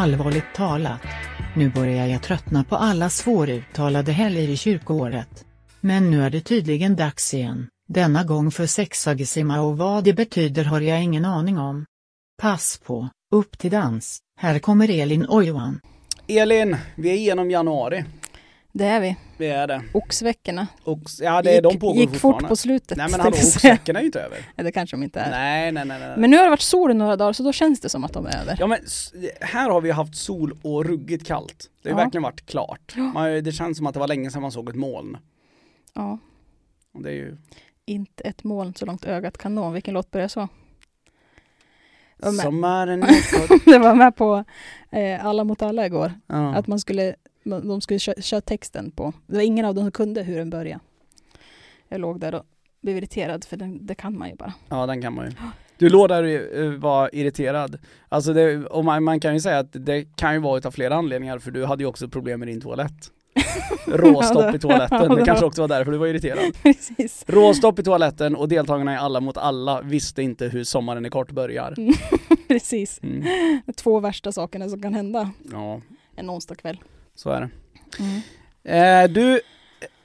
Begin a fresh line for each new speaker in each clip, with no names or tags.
Allvarligt talat. Nu börjar jag tröttna på alla svåruttalade helger i kyrkoåret. Men nu är det tydligen dags igen, denna gång för sexagesima och vad det betyder har jag ingen aning om. Pass på, upp till dans, här kommer Elin och Johan.
Elin, vi är igenom januari.
Det är vi.
Vi är det.
Oxveckorna.
Ox, ja, det är de pågår
gick fort på slutet.
Nej men hallå, oxveckorna är ju inte över.
Nej, det kanske de inte är.
Nej, nej, nej, nej.
Men nu har det varit sol i några dagar så då känns det som att de är över.
Ja men här har vi haft sol och ruggigt kallt. Det har
Ja.
verkligen varit klart. Man, det känns som att det var länge sedan man såg ett moln.
Ja.
Och det är ju
Inte ett moln så långt ögat kan nå. Vilken låt börjar så?
Sommaren är kort.
det var med på eh, Alla mot alla igår.
ja.
Att man skulle, de skulle köra, köra texten på. Det var ingen av dem som kunde hur den började. Jag låg där och blev irriterad för den, det kan man ju bara.
ja, den kan man ju. Du låg där och eh, var irriterad. Alltså det, och man, man kan ju säga att det kan ju vara utav flera anledningar för du hade ju också problem med din toalett. Råstopp i toaletten, det kanske också var därför du var irriterad.
Precis.
Råstopp i toaletten och deltagarna i Alla mot alla visste inte hur sommaren är kort börjar.
Precis.
Mm.
De två värsta sakerna som kan hända
Ja,
en onsdag kväll.
Så är det.
Mm.
Eh, du,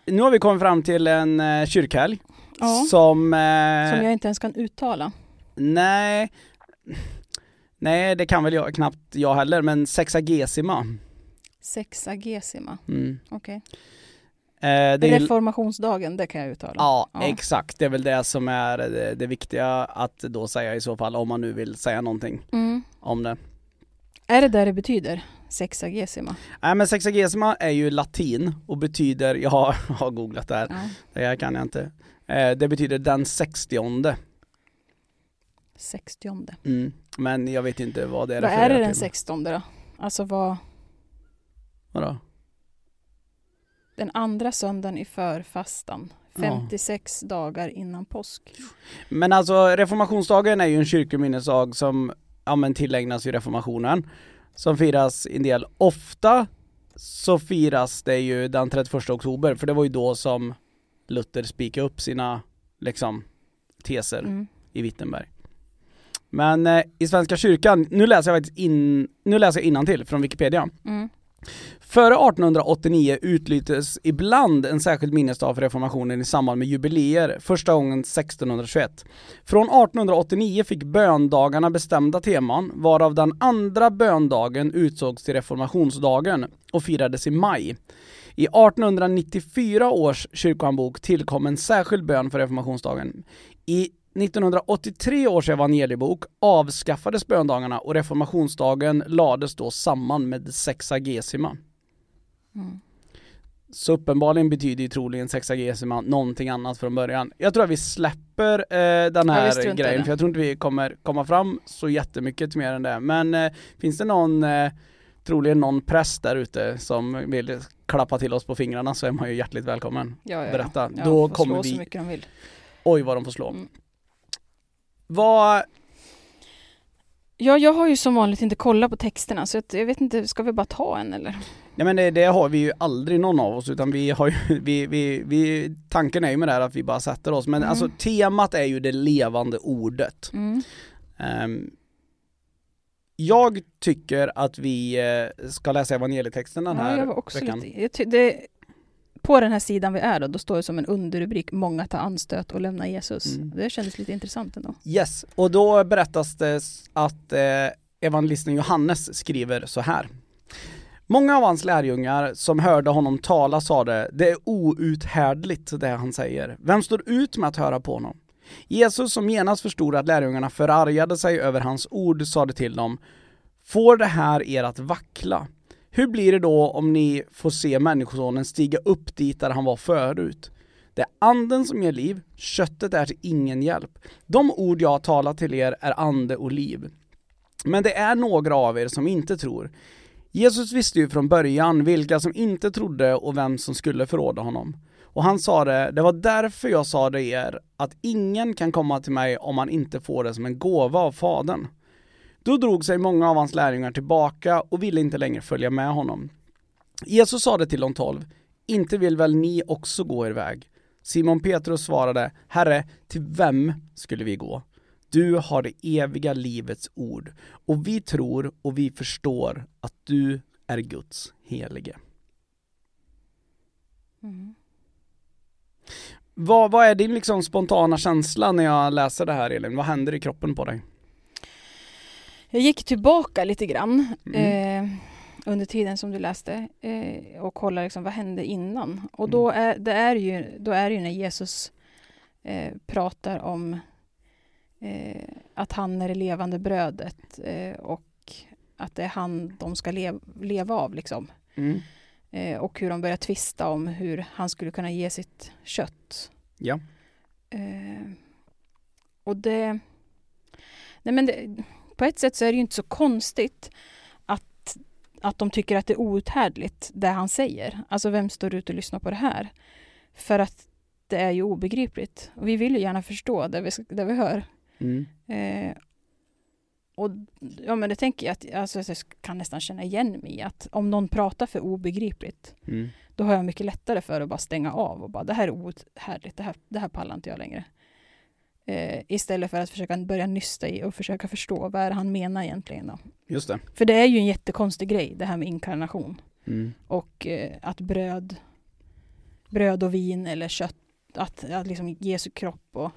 nu har vi kommit fram till en eh, kyrkhelg
Ja.
som... Eh,
Som jag inte ens kan uttala.
Nej, nej det kan väl jag, knappt jag heller, men sexagesima.
Sexagesima.
Mm.
Okej.
Eh, det är,
Reformationsdagen, det kan jag uttala.
ja,
Ja.
exakt, det är väl det som är det, det viktiga att då säga i så fall, om man nu vill säga någonting
Mm.
om det.
Är det där det betyder? Sexagesima?
Nej men sexagesima är ju latin och betyder, jag har, jag har googlat det här,
Ja.
det här kan jag inte. Eh, det betyder den sextionde.
Sextionde.
Mm. Men jag vet inte vad det
Vad är det den sextonde då? Alltså vad,
Vadå?
den andra söndagen i förfastan.
Ja.
56 dagar innan påsk.
Men alltså reformationsdagen är ju en kyrkominnesdag som ja, men tillägnas ju reformationen. Som firas en del. Ofta så firas det ju den 31 oktober för det var ju då som Luther spikade upp sina liksom teser
Mm.
i Wittenberg. Men eh, i Svenska kyrkan, nu läser jag faktiskt in, nu läser jag innantill från Wikipedia.
Mm.
Före 1889 utlystes ibland en särskild minnesdag för reformationen i samband med jubileer, första gången 1621. Från 1889 fick böndagarna bestämda teman, varav den andra böndagen utsågs till reformationsdagen och firades i maj. I 1894 års kyrkohandbok tillkom en särskild bön för reformationsdagen. I 1983 års evangeliebok avskaffades böndagarna och reformationsdagen lades då samman med sexagesima.
Mm.
Så uppenbarligen betyder ju troligen sexagesima någonting annat från början. Jag tror att vi släpper eh, den
Ja,
här
i
grejen för jag tror inte vi kommer komma fram så jättemycket till mer än det. Men eh, finns det någon, eh, troligen någon präst där ute som vill klappa till oss på fingrarna så är man ju hjärtligt välkommen.
Ja, ja, ja.
Berätta.
Ja,
Då kommer vi-
så mycket de vill.
Oj vad de får slå.
Mm.
Vad,
Ja, jag har ju som vanligt inte kollat på texterna så jag vet inte, ska vi bara ta en eller?
Nej men det, det har vi ju aldrig någon av oss utan vi har ju, vi, vi, vi, tanken är ju med det här att vi bara sätter oss men
Mm.
alltså temat är ju det levande ordet.
Mm.
Ehm, jag tycker att vi eh, ska läsa evangelietexten den
Ja,
här
jag var också
veckan.
lite, jag det, på den här sidan vi är då, då står det som en underrubrik Många tar anstöt och lämnar Jesus.
Mm.
Det kändes lite intressant ändå.
Yes, och då berättas det att eh, evangelisten Johannes skriver så här. Många av hans lärjungar som hörde honom tala sade, det är outhärdligt det han säger. Vem står ut med att höra på honom? Jesus som genast förstod att lärjungarna förargade sig över hans ord sade till dem, får det här er att vackla? Hur blir det då om ni får se Människosonen stiga upp dit där han var förut? Det är anden som ger liv, köttet är till ingen hjälp. De ord jag har talat till er är ande och liv. Men det är några av er som inte tror. Jesus visste ju från början vilka som inte trodde och vem som skulle förråda honom. Och han sa det, det var därför jag sa det er, att ingen kan komma till mig om man inte får det som en gåva av Fadern. Då drog sig många av hans lärjungar tillbaka och ville inte längre följa med honom. Jesus sa det till de tolv, inte vill väl ni också gå er väg? Simon Petrus svarade, Herre, till vem skulle vi gå? Du har det eviga livets ord och vi tror och vi förstår att du är Guds helige.
Mm.
Vad, vad är din liksom spontana känsla när jag läser det här Elin? Vad händer i kroppen på dig?
Jag gick tillbaka lite grann
Mm.
eh, under tiden som du läste eh, och kollade liksom, vad hände innan. Och då är, det är ju, då är ju när Jesus eh, pratar om eh, att han är det levande brödet eh, och att det är han de ska lev, leva av. Liksom.
Mm.
Eh, och hur de börjar tvista om hur han skulle kunna ge sitt kött.
Ja.
Och det... Nej men det, på ett sätt så är det ju inte så konstigt att, att de tycker att det är outhärdligt det han säger. Alltså vem står ut och lyssnar på det här? För att det är ju obegripligt. Och vi vill ju gärna förstå det vi, det vi hör.
Mm.
Eh, och ja, men det tänker jag att alltså, jag kan nästan känna igen mig i. Att om någon pratar för obegripligt,
Mm.
då har jag mycket lättare för att bara stänga av och bara det här är outhärdligt, det här, det här pallar inte jag längre. Eh, istället för att försöka börja nysta i och försöka förstå vad är det han menar egentligen. Då.
Just det.
För det är ju en jättekonstig grej det här med inkarnation
Mm.
och eh, att bröd, bröd och vin eller kött, att, att liksom Jesu kropp och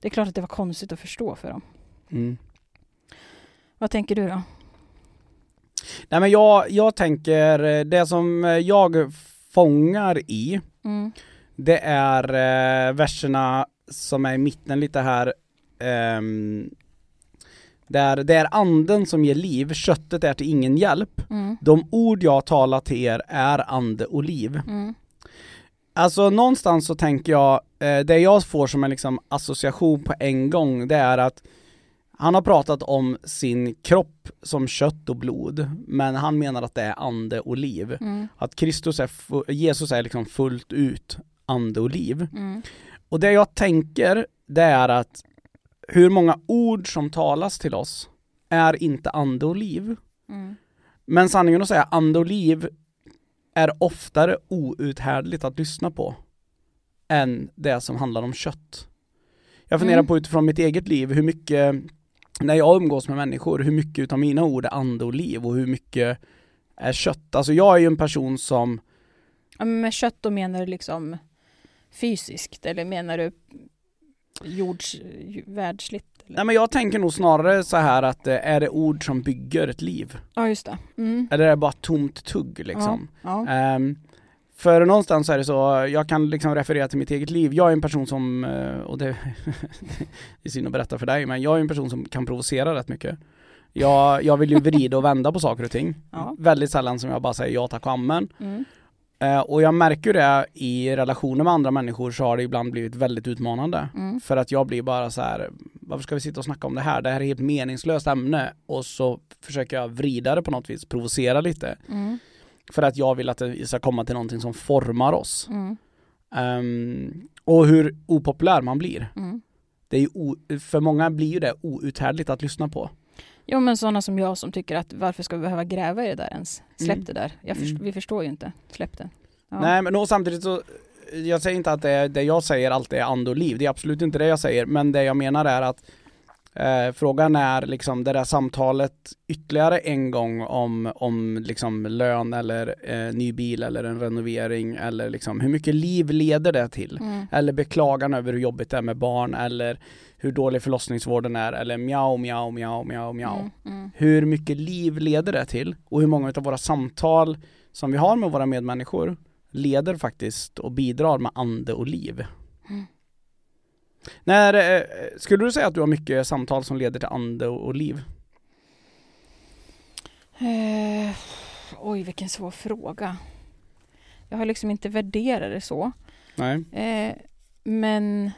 det är klart att det var konstigt att förstå för dem.
Mm.
Vad tänker du då?
Nej men jag, jag tänker, eh, det som jag fångar i,
Mm.
det är eh, verserna som är i mitten lite här. ehm, där det är anden som ger liv, köttet är till ingen hjälp.
Mm.
De ord jag talar till er är ande och liv.
Mm.
Alltså någonstans så tänker jag, eh, det jag får som en liksom association på en gång, det är att han har pratat om sin kropp som kött och blod, men han menar att det är ande och liv.
Mm.
Att Kristus är, Jesus är liksom fullt ut ande och liv.
Mm.
Och det jag tänker, det är att hur många ord som talas till oss är inte ande och liv.
Mm.
Men sanningen att säga, ande och liv är oftare outhärdligt att lyssna på än det som handlar om kött. Jag funderar
Mm.
på utifrån mitt eget liv, hur mycket, när jag umgås med människor, hur mycket utav mina ord är ande och liv och hur mycket är kött. Alltså jag är ju en person som,
Ja, men med kött då menar du liksom fysiskt eller menar du jords, världsligt? Eller?
nej men jag tänker nog snarare så här att eh, är det ord som bygger ett liv?
Ja, just det. Mm.
Eller är det bara tomt tugg liksom?
Ja.
Ehm, för någonstans så är det så, jag kan liksom referera till mitt eget liv. Jag är en person som, eh, och det, det är synd att berätta för dig, men jag är en person som kan provocera rätt mycket. Jag, jag vill ju vrida och vända på saker och ting.
Ja.
Väldigt sällan som jag bara säger ja tack och amen.
Mm.
Eh, och jag märker det i relationer med andra människor så har det ibland blivit väldigt utmanande.
Mm.
För att jag blir bara så här, varför ska vi sitta och snacka om det här? Det här är ett helt meningslöst ämne. Och så försöker jag vrida det på något vis, provocera lite.
Mm.
För att jag vill att det ska komma till någonting som formar oss.
Mm.
Ehm, och hur opopulär man blir.
Mm.
Det är för många blir ju det outhärdligt att lyssna på.
Jo, men sådana som jag som tycker att varför ska vi behöva gräva i det där ens? Släpp
Mm.
det där. Först-
Mm.
Vi förstår ju inte. Släpp det. Ja.
Nej men och samtidigt så, jag säger inte att det, det jag säger alltid är ande och liv. Det är absolut inte det jag säger. Men det jag menar är att eh, frågan är liksom det där samtalet ytterligare en gång om, om liksom lön eller eh, ny bil eller en renovering eller liksom hur mycket liv leder det till?
Mm.
Eller beklagan över hur jobbigt det är med barn eller hur dålig förlossningsvården är eller mjau, mjau, mjau, mjau, mjau.
Mm. Mm.
Hur mycket liv leder det till? Och hur många av våra samtal som vi har med våra medmänniskor leder faktiskt och bidrar med ande och liv. När, eh, skulle du säga att du har mycket samtal som leder till ande och, och liv?
Eh, oj, vilken svår fråga. Jag har liksom inte värderat det så.
Nej.
Eh, men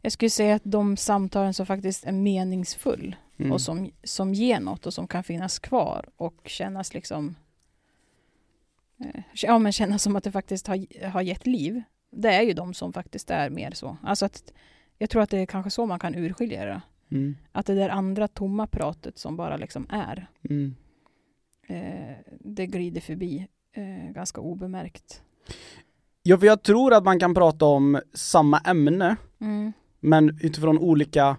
jag skulle säga att de samtalen som faktiskt är meningsfull
Mm.
och som, som ger något och som kan finnas kvar och kännas liksom eh, ja, men kännas som att det faktiskt har, har gett liv. Det är ju de som faktiskt är mer så. Alltså att, jag tror att det är kanske så man kan urskilja det.
Mm.
Att det där andra tomma pratet som bara liksom är,
Mm.
eh, det glider förbi eh, ganska obemärkt.
Ja, för jag tror att man kan prata om samma ämne
Mm.
men utifrån olika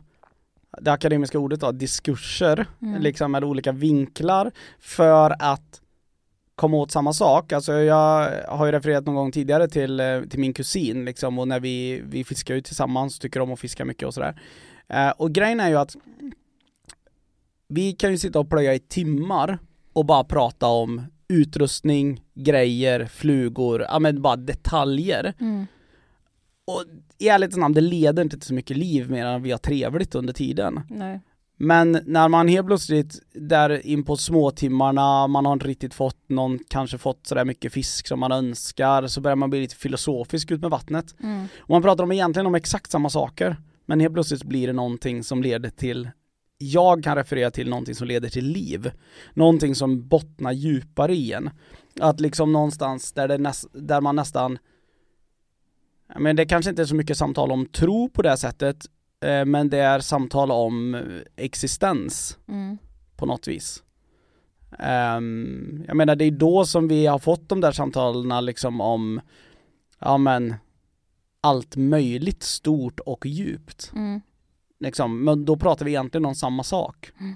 det akademiska ordet då, diskurser,
Mm.
liksom med olika vinklar för att komma åt samma sak. Alltså jag har ju refererat någon gång tidigare till, eh, till min kusin liksom och när vi, vi fiskar ut tillsammans, tycker om att fiska mycket och sådär. Eh, och grejen är ju att vi kan ju sitta och plöja i timmar och bara prata om utrustning, grejer, flugor, ja men bara detaljer.
Mm.
Och i ärlighetens namn, det leder inte till så mycket liv mer än att vi har trevligt under tiden.
Nej.
Men när man helt plötsligt där in på småtimmarna, man har inte riktigt fått någon, kanske fått sådär mycket fisk som man önskar, så börjar man bli lite filosofisk ut med vattnet.
Mm.
Och man pratar om egentligen om exakt samma saker, men helt plötsligt blir det någonting som leder till jag kan referera till någonting som leder till liv. Någonting som bottnar djupare i en. Att liksom någonstans där, det näs, där man nästan men det kanske inte är så mycket samtal om tro på det sättet, men det är samtal om eh, existens
Mm.
på något vis. Ehm, jag menar det är då som vi har fått de där samtalen liksom om, ja men, allt möjligt stort och djupt.
Mm.
Liksom. Men då pratar vi egentligen om samma sak.
Mm.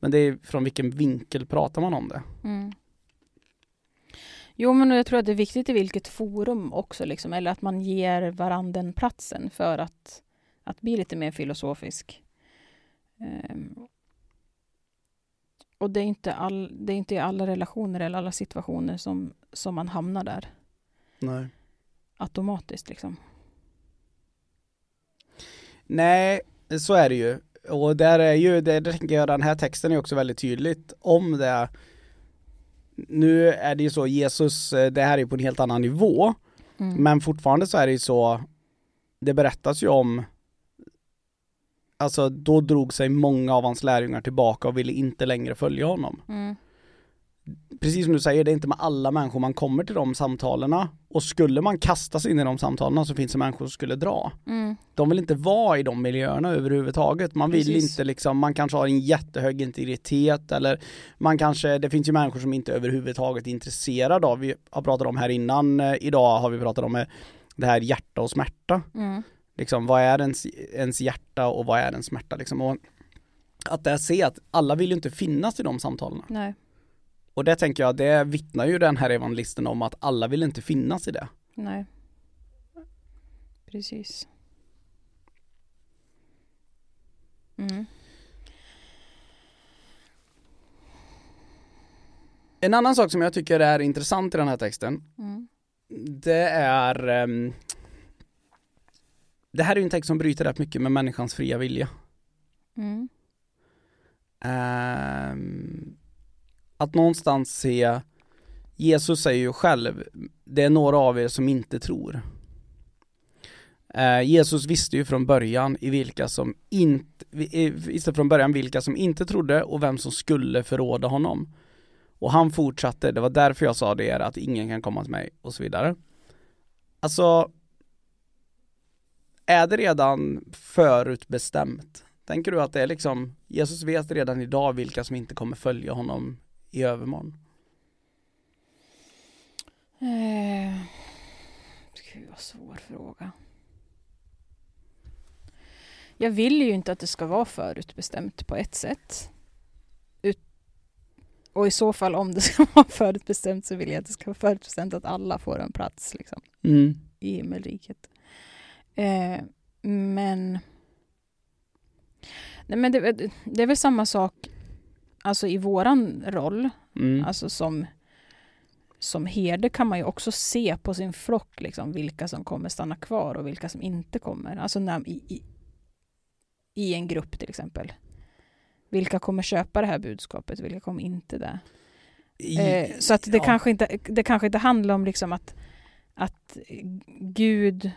Men det är från vilken vinkel pratar man om det?
Mm. Jo, men jag tror att det är viktigt i vilket forum också, liksom, eller att man ger varandra platsen för att, att bli lite mer filosofisk. Ehm. Och det är, inte all, det är inte i alla relationer eller alla situationer som, som man hamnar där
Nej.
automatiskt. Liksom.
Nej, så är det ju. Och där är ju, det, det tänker jag, den här texten är också väldigt tydligt om det. Nu är det ju så, Jesus, eh, det här är på en helt annan nivå.
Mm.
Men fortfarande så är det ju så, det berättas ju om Alltså då drog sig många av hans lärjungar tillbaka och ville inte längre följa honom.
Mm.
Precis som du säger, det är inte med alla människor man kommer till de samtalen och skulle man kasta sig in i de samtalen så finns det människor som skulle dra.
Mm.
De vill inte vara i de miljöerna överhuvudtaget. Man vill
Precis.
inte liksom, man kanske har en jättehög integritet eller man kanske, det finns ju människor som inte överhuvudtaget är intresserade av, vi har pratat om här innan, eh, idag har vi pratat om eh, det här hjärta och smärta.
Mm.
Liksom, vad är ens, ens hjärta och vad är ens smärta liksom? Och att där se att alla vill ju inte finnas i de samtalen.
Nej.
Och det tänker jag, det vittnar ju den här evangelisten om att alla vill inte finnas i det.
Nej. Precis. Mm.
En annan sak som jag tycker är intressant i den här texten,
Mm.
det är ehm, Det här är ju en text som bryter rätt mycket med människans fria vilja.
Mm.
Ehm, att någonstans se Jesus säger ju själv, det är några av er som inte tror. Eh, Jesus visste ju från början i vilka som inte, vi- visste från början vilka som inte trodde och vem som skulle förråda honom. Och han fortsatte, det var därför jag sa det, att ingen kan komma till mig och så vidare. Alltså, är det redan förutbestämt? Tänker du att det är liksom, Jesus vet redan idag vilka som inte kommer följa honom i övermorgon?
Eh, gud vad svår fråga. Jag vill ju inte att det ska vara förutbestämt på ett sätt. Ut och i så fall om det ska vara förutbestämt så vill jag att det ska vara förutbestämt att alla får en plats liksom,
Mm.
i himmelriket. Eh, men Nej, men det, det är väl samma sak alltså i våran roll
Mm.
Alltså som, som herde kan man ju också se på sin flock liksom, vilka som kommer stanna kvar och vilka som inte kommer. Alltså när, i, i, i en grupp till exempel. Vilka kommer köpa det här budskapet, vilka kommer inte det?
I-
Eh, så att det,
ja.
kanske inte, det kanske inte handlar om liksom att, att Gud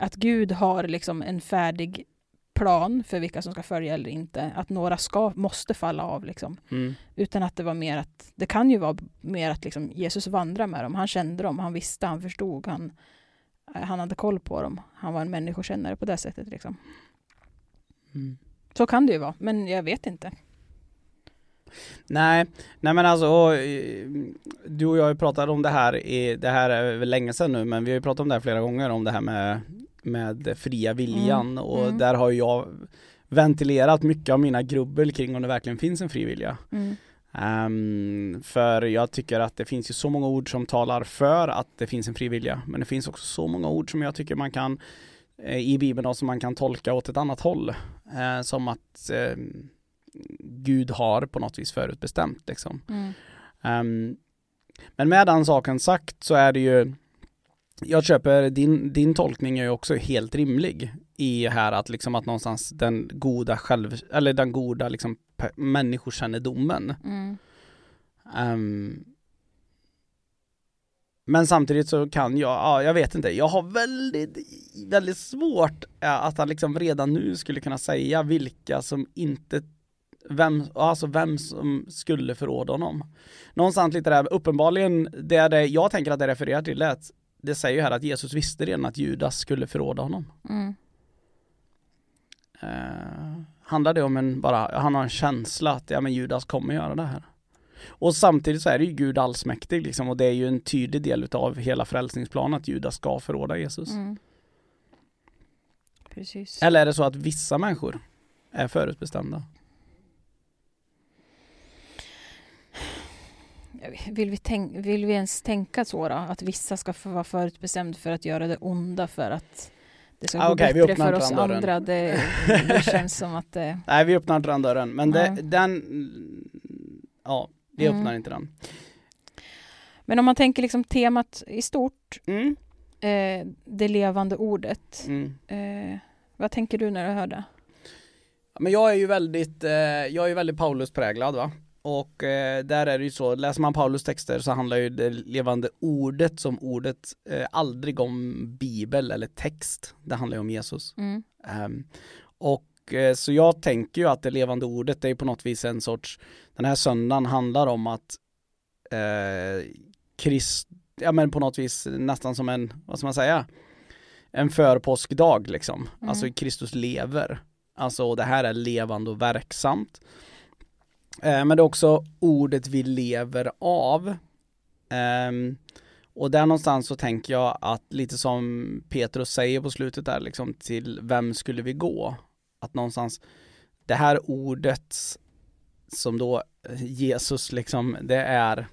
att Gud har liksom en färdig plan för vilka som ska följa eller inte. Att några ska, måste falla av liksom.
Mm.
Utan att det var mer att, det kan ju vara mer att liksom Jesus vandrar med dem. Han kände dem, han visste, han förstod, han, eh, han hade koll på dem. Han var en människokännare på det sättet liksom.
Mm.
Så kan det ju vara, men jag vet inte.
Nej, nej men alltså och, eh, du och jag har ju pratat om det här i, det här är väl länge sedan nu men vi har ju pratat om det här flera gånger om det här med med fria viljan
Mm,
och
mm.
där har jag ventilerat mycket av mina grubbel kring om det verkligen finns en fri vilja.
Mm.
Ehm, för jag tycker att det finns ju så många ord som talar för att det finns en fri vilja. Men det finns också så många ord som jag tycker man kan eh, i Bibeln då, som man kan tolka åt ett annat håll. Eh, som att eh, Gud har på något vis förutbestämt liksom.
Mm.
Ehm, men med den saken sagt så är det ju jag köper din, din tolkning är ju också helt rimlig i här att liksom att någonstans den goda själv, eller den goda liksom människokännedomen
Mm.
Ehm, men samtidigt så kan jag, ja jag vet inte, jag har väldigt, väldigt svårt eh, att han liksom redan nu skulle kunna säga vilka som inte vem, alltså vem som skulle förråda honom. Någonstans lite där, uppenbarligen, det är det jag tänker att det refererar till är att det säger ju här att Jesus visste redan att Judas skulle förråda honom.
Mm.
Eh, handlar det om en, bara, han har en känsla att ja men Judas kommer göra det här. Och samtidigt så är det ju Gud allsmäktig liksom och det är ju en tydlig del utav hela frälsningsplanen att Judas ska förråda Jesus.
Mm. Precis.
Eller är det så att vissa människor är förutbestämda?
Vill vi, tänk, vill vi ens tänka så då? Att vissa ska få vara förutbestämda för att göra det onda för att det ska
Ah,
gå bättre för oss andra. Det, det känns som att det...
Nej vi öppnar inte den dörren men det,
Nej.
den, ja vi
Mm.
öppnar inte den.
Men om man tänker liksom temat i stort,
Mm.
eh, det levande ordet.
Mm.
Eh, vad tänker du när du hör det?
Men jag är ju väldigt, eh, jag är väldigt Paulus-präglad va. Och eh, där är det ju så, läser man Paulus texter så handlar ju det levande ordet som ordet eh, aldrig om bibel eller text. Det handlar ju om Jesus.
Mm.
Ehm, och eh, så jag tänker ju att det levande ordet det är på något vis en sorts, den här söndagen handlar om att eh, Krist, ja men på något vis nästan som en, vad ska man säga, en förpåskdag liksom.
Mm.
Alltså Kristus lever. Alltså det här är levande och verksamt. Eh, men det är också ordet vi lever av. Ehm, och där någonstans så tänker jag att lite som Petrus säger på slutet där liksom till vem skulle vi gå? Att någonstans det här ordet som då Jesus liksom, det är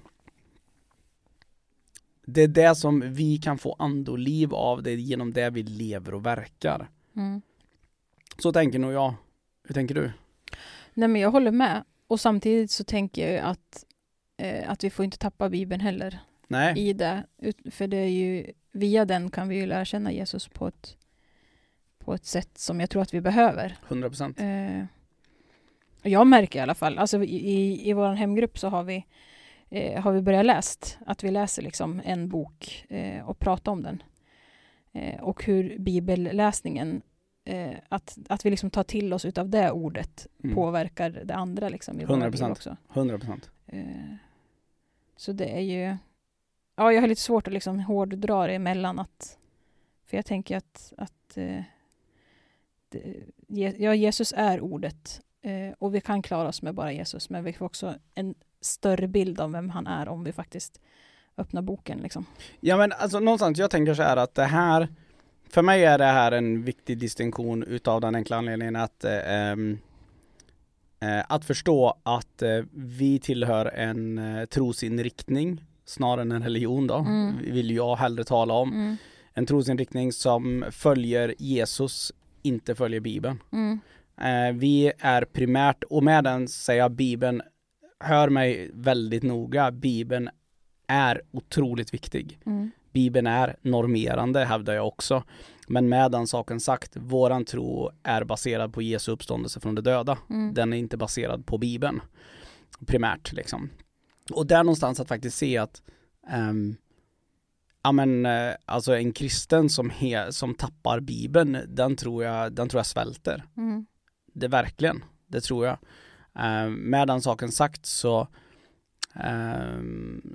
det är det som vi kan få andoliv av, det är genom det vi lever och verkar.
Mm.
Så tänker nog jag. Hur tänker du?
Nej men jag håller med. Och samtidigt så tänker jag ju att, eh, att vi får inte tappa Bibeln heller
Nej,
i det. För det är ju, via den kan vi ju lära känna Jesus på ett, på ett sätt som jag tror att vi behöver.
100 procent.
Eh, jag märker i alla fall, alltså i, i, i vår hemgrupp så har vi, eh, har vi börjat läst, att vi läser liksom en bok eh, och pratar om den. Eh, och hur bibelläsningen, eh, att, att vi liksom tar till oss utav det ordet
Mm.
påverkar det andra liksom i våra liv
100%.
också.
100 procent.
Eh, så det är ju, ja jag har lite svårt att liksom hårddra det emellan att, för jag tänker att, att eh, det, ja, Jesus är ordet eh, och vi kan klara oss med bara Jesus men vi får också en större bild av vem han är om vi faktiskt öppnar boken liksom.
Ja men alltså någonstans, jag tänker så här att det här För mig är det här en viktig distinktion utav den enkla anledningen att eh, ehm, eh, Att förstå att eh, vi tillhör en trosinriktning snarare än en religion då,
Mm.
vill jag hellre tala om.
Mm.
En trosinriktning som följer Jesus, inte följer Bibeln.
Mm.
Vi är primärt, och med den säger jag Bibeln, hör mig väldigt noga, Bibeln är otroligt viktig.
Mm.
Bibeln är normerande hävdar jag också. Men med den saken sagt, våran tro är baserad på Jesu uppståndelse från de döda.
Mm.
Den är inte baserad på Bibeln. Primärt liksom. Och där någonstans att faktiskt se att ehm, Ja men eh, alltså en kristen som, he, som tappar bibeln, den tror jag, den tror jag svälter.
Mm.
Det verkligen, det tror jag. Eh, med den saken sagt så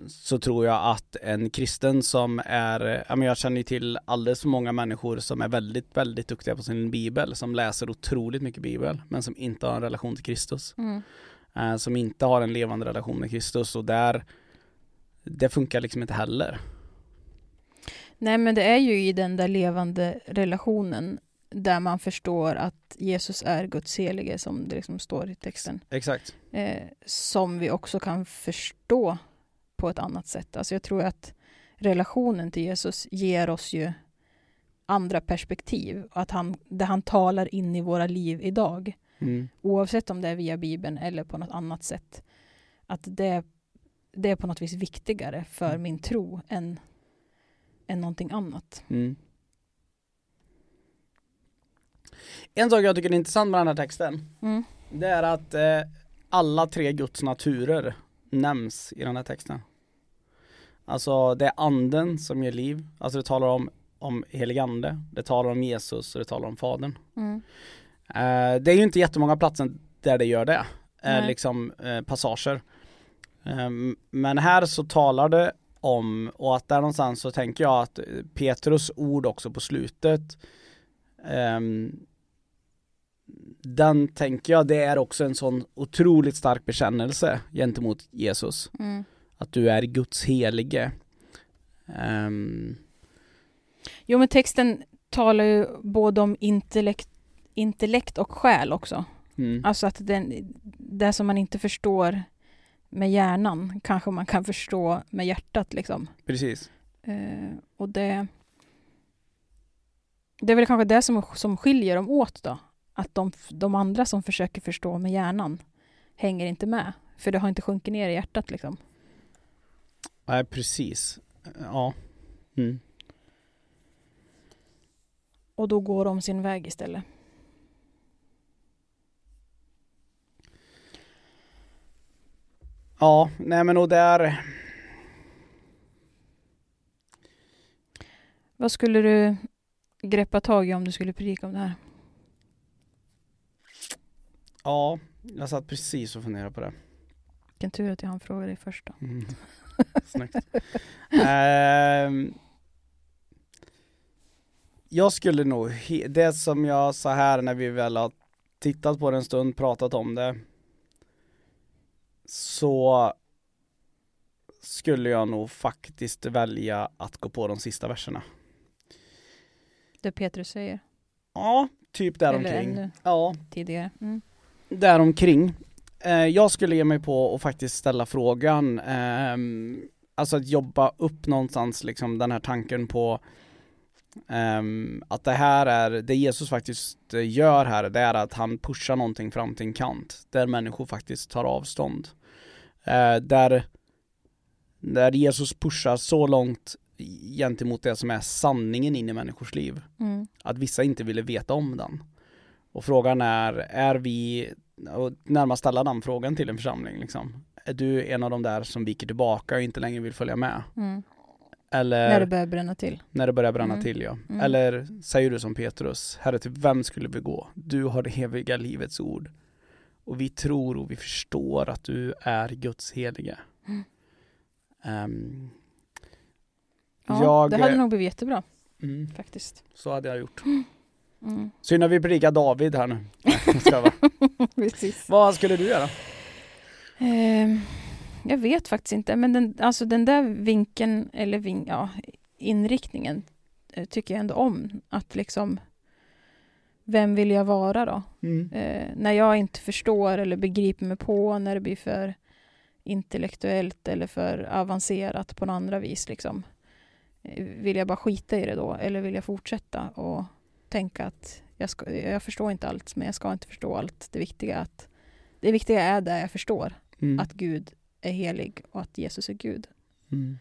så tror jag att en kristen som är, ja men jag känner ju till alldeles för många människor som är väldigt, väldigt duktiga på sin bibel, som läser otroligt mycket bibel, men som inte har en relation till Kristus.
Mm.
Eh, som inte har en levande relation med Kristus och där, det funkar liksom inte heller.
Nej, men det är ju i den där levande relationen där man förstår att Jesus är Guds helige, som det liksom står i texten.
Exakt.
Eh, som vi också kan förstå på ett annat sätt. Alltså jag tror att relationen till Jesus ger oss ju andra perspektiv. Att han, där han talar in i våra liv idag.
Mm.
Oavsett om det är via Bibeln eller på något annat sätt. Att det, det är på något vis viktigare för
Mm.
min tro än, än någonting annat.
Mm. En sak jag tycker är intressant med den här texten,
Mm.
det är att eh, alla tre Guds naturer nämns i den här texten. Alltså det är anden som ger liv, alltså det talar om, om helig ande, det talar om Jesus och det talar om Fadern.
Mm.
Eh, det är ju inte jättemånga platser där det gör det, eh, liksom eh, passager. Eh, men här så talar det om, och att där någonstans så tänker jag att eh, Petrus ord också på slutet ehm, den tänker jag, det är också en sån otroligt stark bekännelse gentemot Jesus.
Mm.
Att du är Guds helige. Ehm,
Jo, men texten talar ju både om intellekt, intellekt och själ också.
mm,
Alltså att den, det som man inte förstår med hjärnan kanske man kan förstå med hjärtat liksom.
precis.
Eh, och det, det är väl kanske det som, som skiljer dem åt då. Att de, de andra som försöker förstå med hjärnan hänger inte med. För det har inte sjunkit ner i hjärtat liksom.
Nej, precis. Ja. Mm.
Och då går de sin väg istället.
Ja, nej men och där,
Vad skulle du greppa tag i om du skulle predika om det här?
ja, jag satt precis och funderade på det.
Vilken tur att jag hann fråga dig först då.
Mm. Snyggt. Ehm, jag skulle nog, det som jag sa här när vi väl har tittat på det en stund, pratat om det, så skulle jag nog faktiskt välja att gå på de sista verserna.
Det Petrus säger
Ja, typ
Eller
däromkring.
ännu.
Ja,
tidigare. Mm.
däromkring. Eh, jag skulle ge mig på att faktiskt ställa frågan, ehm, alltså att jobba upp någonstans liksom den här tanken på ehm, att det här är, det Jesus faktiskt gör här, det är att han pushar någonting fram till en kant, där människor faktiskt tar avstånd. Eh, där, där Jesus pushar så långt gentemot det som är sanningen in i människors liv
Mm.
att vissa inte ville veta om den. Och frågan är, är vi, och närmast ställa den frågan till en församling liksom. Är du en av de där som viker tillbaka och inte längre vill följa med?
Mm.
Eller
När det börjar bränna till.
när det börjar bränna
Mm.
till ja.
Mm.
Eller säger du som Petrus, Herre till vem skulle vi gå? Du har det eviga livets ord. Och vi tror och vi förstår att du är Guds helige.
Mm. Ja,
jag,
det hade nog blivit jättebra
mm,
faktiskt.
så hade jag gjort.
Mm.
Synd att vi predikar David här nu.
Precis.
Vad skulle du göra?
Ehm, jag vet faktiskt inte, men den, alltså den där vinkeln, eller vin, ja, inriktningen eh, tycker jag ändå om. Att liksom, vem vill jag vara då?
Mm.
Eh, när jag inte förstår eller begriper mig på, när det blir för intellektuellt eller för avancerat på något andra vis. Liksom. Vill jag bara skita i det då? Eller vill jag fortsätta och tänka att jag, ska, jag förstår inte allt, men jag ska inte förstå allt. Det viktiga, är att, det viktiga är det jag förstår,
Mm.
att Gud är helig och att Jesus är Gud.
Mm.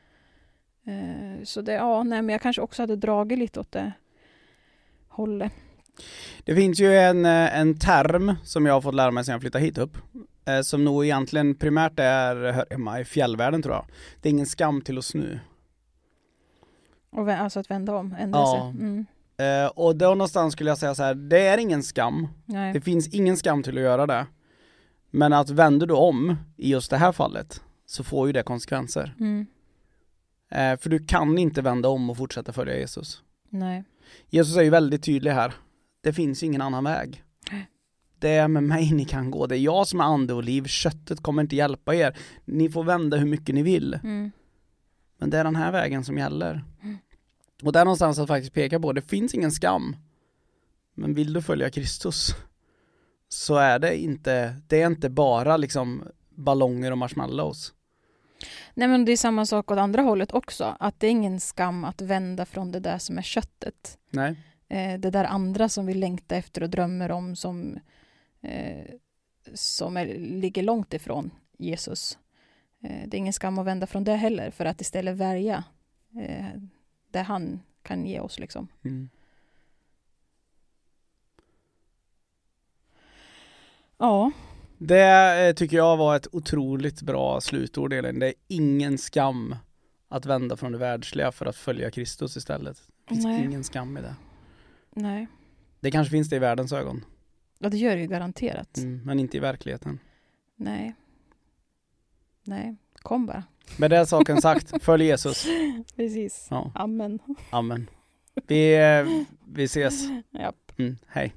Eh, så det, ja, nej, men jag kanske också hade dragit lite åt det hållet.
Det finns ju en, eh, en term som jag har fått lära mig sedan jag flyttade hit upp. eh, Som nog egentligen primärt är, hör hemma i fjällvärlden tror jag. Det är ingen skam till att snu.
Och, alltså att vända om, ändra
Ja.
sig. Mm,
Eh, och då någonstans skulle jag säga så här, det är ingen skam.
nej.
Det finns ingen skam till att göra det. Men att vänder du om i just det här fallet så får ju det konsekvenser.
Mm,
Eh, för du kan inte vända om och fortsätta följa Jesus.
nej.
Jesus är ju väldigt tydlig här. Det finns ingen annan väg. Det är med mig ni kan gå. Det är jag som är ande och liv. Köttet kommer inte hjälpa er. Ni får vända hur mycket ni vill.
Mm,
Men det är den här vägen som gäller. Och där någonstans att faktiskt peka på, det finns ingen skam. Men vill du följa Kristus så är det inte, det är inte bara liksom ballonger och marshmallows.
Nej men det är samma sak åt andra hållet också. Att det är ingen skam att vända från det där som är köttet.
Nej.
Eh, det där andra som vi längtar efter och drömmer om som, eh, som är, ligger långt ifrån Jesus. Eh, det är ingen skam att vända från det heller för att istället välja det han kan ge oss liksom.
Mm.
Ja,
Det eh, tycker jag var ett otroligt bra slutord Elin. Det är ingen skam att vända från det världsliga för att följa Kristus istället. Det finns
Nej.
ingen skam i det.
nej.
Det kanske finns det i världens ögon,
Ja, det gör det ju garanterat.
mm, men inte i verkligheten.
Nej. Nej, kom bara.
Med det saken sagt, följ Jesus.
Precis.
Ja,
Amen.
amen. Vi, eh, vi ses.
Ja.
Mm, hej.